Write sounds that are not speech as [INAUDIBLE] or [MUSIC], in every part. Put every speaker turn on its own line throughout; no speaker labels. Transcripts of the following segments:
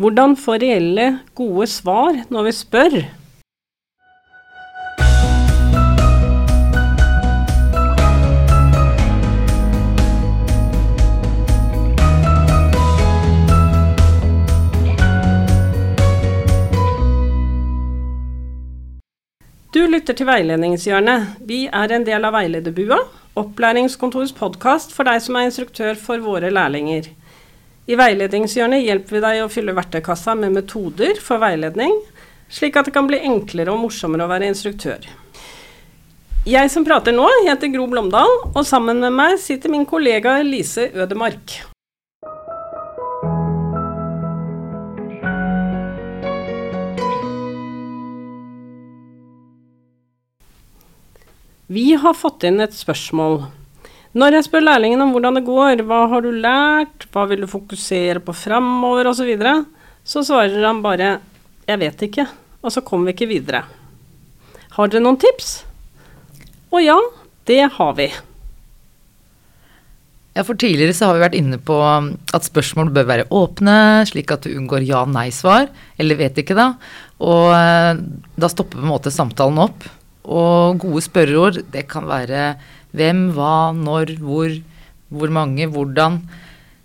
Hvordan få reelle, gode svar når vi spør? Du lytter til Veiledningshjørnet. Vi er en del av Veilederbua, opplæringskontorets podkast for deg som er instruktør for våre lærlinger. I Veiledningshjørnet hjelper vi deg å fylle verktøykassa med metoder for veiledning, slik at det kan bli enklere og morsommere å være instruktør. Jeg som prater nå, heter Gro Blomdal, og sammen med meg sitter min kollega Lise Ødemark. Vi har fått inn et spørsmål. Når jeg spør lærlingen om hvordan det går, hva har du lært, hva vil du fokusere på framover osv., så, videre, så svarer han bare 'jeg vet ikke', og så kommer vi ikke videre. Har dere noen tips? Og ja, det har vi.
Ja, for Tidligere så har vi vært inne på at spørsmål bør være åpne, slik at du unngår ja-nei-svar, eller vet ikke, da. Og eh, da stopper på en måte samtalen opp. Og gode spørreord, det kan være hvem, hva, når, hvor, hvor mange, hvordan.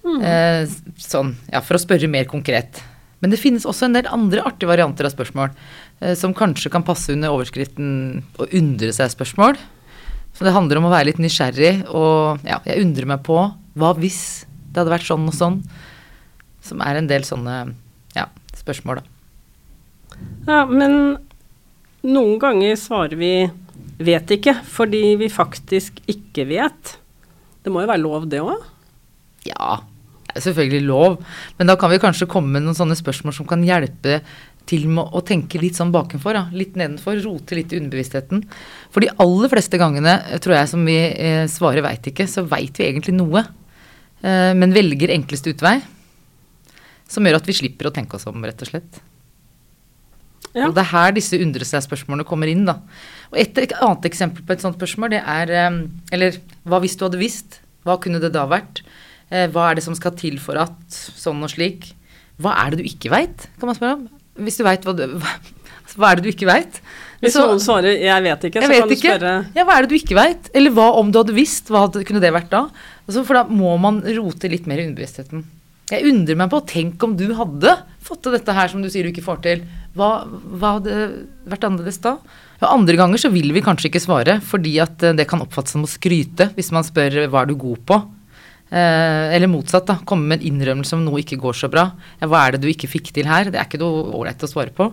Mm. Eh, sånn, ja, for å spørre mer konkret. Men det finnes også en del andre artige varianter av spørsmål, eh, som kanskje kan passe under overskriften 'å undre seg'-spørsmål. Så det handler om å være litt nysgjerrig, og ja, jeg undrer meg på hva hvis det hadde vært sånn og sånn? Som er en del sånne ja, spørsmål, da.
Ja, men noen ganger svarer vi 'vet ikke', fordi vi faktisk ikke vet. Det må jo være lov, det òg?
Ja, det er selvfølgelig lov. Men da kan vi kanskje komme med noen sånne spørsmål som kan hjelpe til med å tenke litt sånn bakenfor. Da. Litt nedenfor. Rote litt i underbevisstheten. For de aller fleste gangene tror jeg som vi eh, svarer 'veit ikke', så veit vi egentlig noe. Eh, men velger enkleste utvei. Som gjør at vi slipper å tenke oss om, rett og slett. Ja. Og det er her disse undre seg-spørsmålene kommer inn, da. Og et, et, annet eksempel på et sånt spørsmål, det er Eller hva hvis du hadde visst? Hva kunne det da vært? Eh, hva er det som skal til for at sånn og slik? Hva er det du ikke veit, kan man spørre om. Hvis du veit hva du hva, [LAUGHS] hva er det du ikke veit?
Hvis noen svarer 'jeg vet ikke', så vet kan du ikke. spørre
Ja, hva er det du ikke veit? Eller hva om du hadde visst? Hva hadde, kunne det vært da? Altså, for da må man rote litt mer i underbevisstheten. Jeg undrer meg på, tenk om du hadde fått til dette her som du sier du ikke får til. Hva, hva hadde vært annerledes da? Og andre ganger så vil vi kanskje ikke svare, fordi at eh, det kan oppfattes som å skryte hvis man spør hva er du god på. Eh, eller motsatt, da. Komme med en innrømmelse om noe ikke går så bra. Ja, hva er det du ikke fikk til her? Det er ikke noe ålreit å svare på.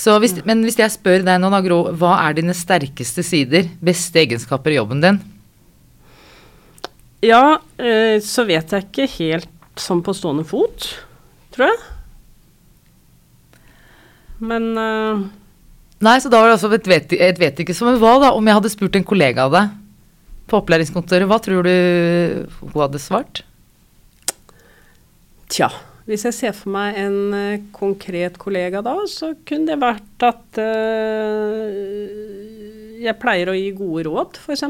Hvis, men hvis jeg spør deg nå, da, Gro, hva er dine sterkeste sider, beste egenskaper i jobben din?
Ja, eh, så vet jeg ikke helt sånn på stående fot, tror jeg. Men uh...
Nei, så da var det altså et vet, et vet ikke som hva, da. Om jeg hadde spurt en kollega av deg på opplæringskontoret, hva tror du hun hadde svart?
Tja, hvis jeg ser for meg en uh, konkret kollega da, så kunne det vært at uh, jeg pleier å gi gode råd, f.eks.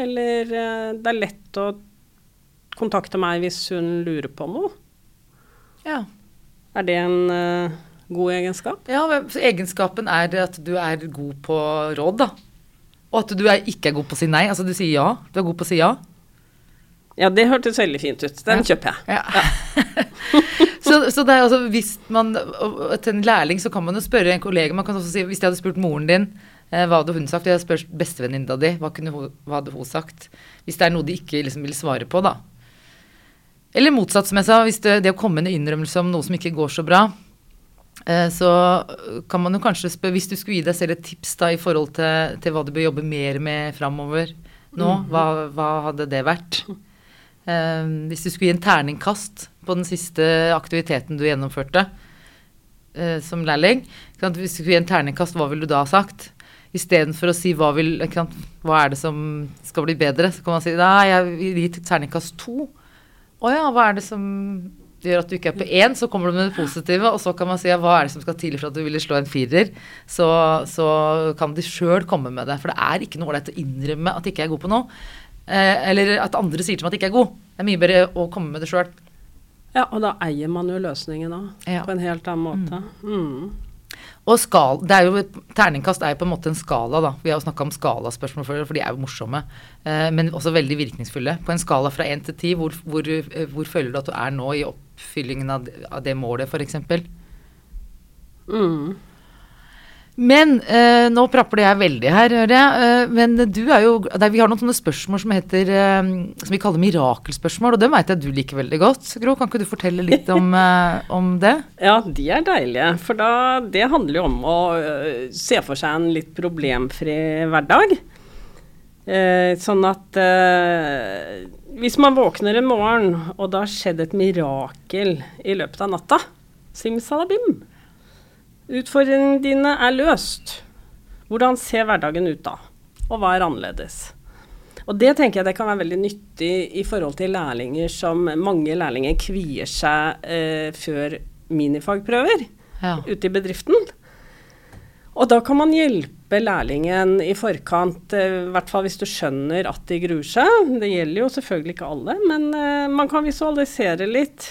Eller det er lett å kontakte meg hvis hun lurer på noe.
Ja.
Er det en god egenskap?
Ja, egenskapen er at du er god på råd, da. Og at du er, ikke er god på å si nei. Altså du sier ja. Du er god på å si ja.
Ja, det hørtes veldig fint ut. Den ja. kjøper jeg. Ja. [LAUGHS]
så, så, det er altså hvis man Til en lærling så kan man jo spørre en kollega. Man kan også si hvis jeg hadde spurt moren din, eh, hva hadde hun sagt? Jeg hadde spurt bestevenninna di, hva, hva, hadde hun sagt? Hvis det er noe de ikke liksom vil svare på, da. Eller motsatt, som jeg sa. Hvis det, det å komme med en innrømmelse om noe som ikke går så bra, Eh, så kan man jo kanskje spørre, hvis du skulle gi deg selv et tips da i forhold til, til hva du bør jobbe mer med framover nå, mm. hva, hva, hadde det vært? Eh, hvis du skulle gi en terningkast på den siste aktiviteten du gjennomførte eh, som lærling, hvis du skulle gi en terningkast, hva ville du da ha sagt? Istedenfor å si hva, vil, hva, er det som skal bli bedre, så kan man si nei, jeg vil gi terningkast to. Å ja, hva er det som gjør at du ikke er på én, så kommer du med det positive, og så kan man si ja, hva er det som skal til for at du ville slå en firer. Så, så kan de sjøl komme med det. For det er ikke noe ålreit å innrømme at ikke er god på noe. Eh, eller at andre sier til meg at ikke er god. Det er mye bedre å komme med det sjøl.
Ja, og da eier man jo løsningen òg,
Ja.
på en helt annen måte. Mm.
Og skal, det er jo, terningkast er jo på en måte en skala, da. Vi har jo snakka om skalaspørsmål før, for de er jo morsomme. Eh, men også veldig virkningsfulle. På en skala fra én til ti, hvor, hvor, eh, hvor føler du at du er nå i oppfyllingen av, det- av det målet, f.eks.? Men eh, nå prapper det jeg veldig her, hører jeg. Eh, men du er jo er, Vi har noen sånne spørsmål som heter eh, Som vi kaller mirakelspørsmål, og dem veit jeg du liker veldig godt. Gro, kan ikke du fortelle litt om, [LAUGHS] eh, om det?
Ja, de er deilige. For da, det handler jo om å øh, se for seg en litt problemfri hverdag. Eh, sånn at eh, hvis man våkner en morgen, og det har skjedd et mirakel i løpet av natta Simsalabim! Utfordringene dine er løst. Hvordan ser hverdagen ut da? Og hva er annerledes? Og det tenker jeg det kan være veldig nyttig i forhold til lærlinger som mange lærlinger kvier seg eh, før minifagprøver
Ja.
ute i bedriften. Og da kan man hjelpe lærlingen i forkant, eh, i hvert fall hvis du skjønner at de gruer seg. Det gjelder jo selvfølgelig ikke alle, men eh, man kan visualisere litt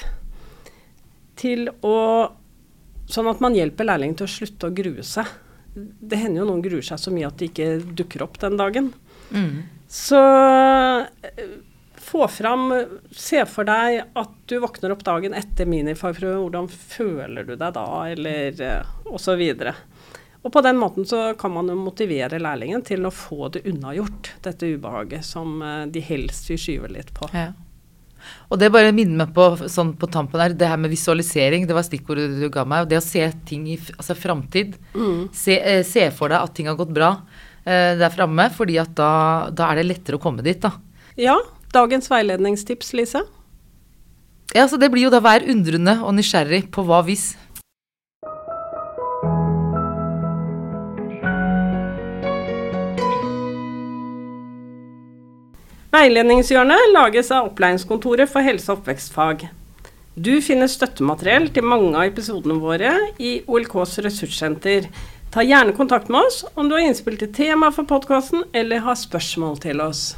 til å Sånn at man hjelper lærlingen til å slutte å grue seg. Det hender jo noen gruer seg så mye at de ikke dukker opp den dagen.
Mm.
Så eh, få fram Se for deg at du våkner opp dagen etter minifagprøve. Hvordan føler du deg da, eller osv. og så videre. Og på den måten så kan man jo motivere lærlingen til å få det unnagjort, dette ubehaget som eh, de helst vil skyve litt på.
Ja. Og det bare minner meg på sånn på tampen her, det her med visualisering, det var stikkordet du ga meg. Det å se ting i altså framtid. Se, eh, se for deg at ting har gått bra eh, der framme, fordi at da, da er det lettere å komme dit, da.
Ja, dagens veiledningstips, Lise.
Ja, så det blir jo da vær undrende og nysgjerrig på hva hvis.
Veiledningshjørnet lages av Opplæringskontoret for helse- og oppvekstfag. Du finner støttemateriell til mange av episodene våre i OLKs ressurssenter. Ta gjerne kontakt med oss om du har innspill til tema for podkasten eller har spørsmål til oss.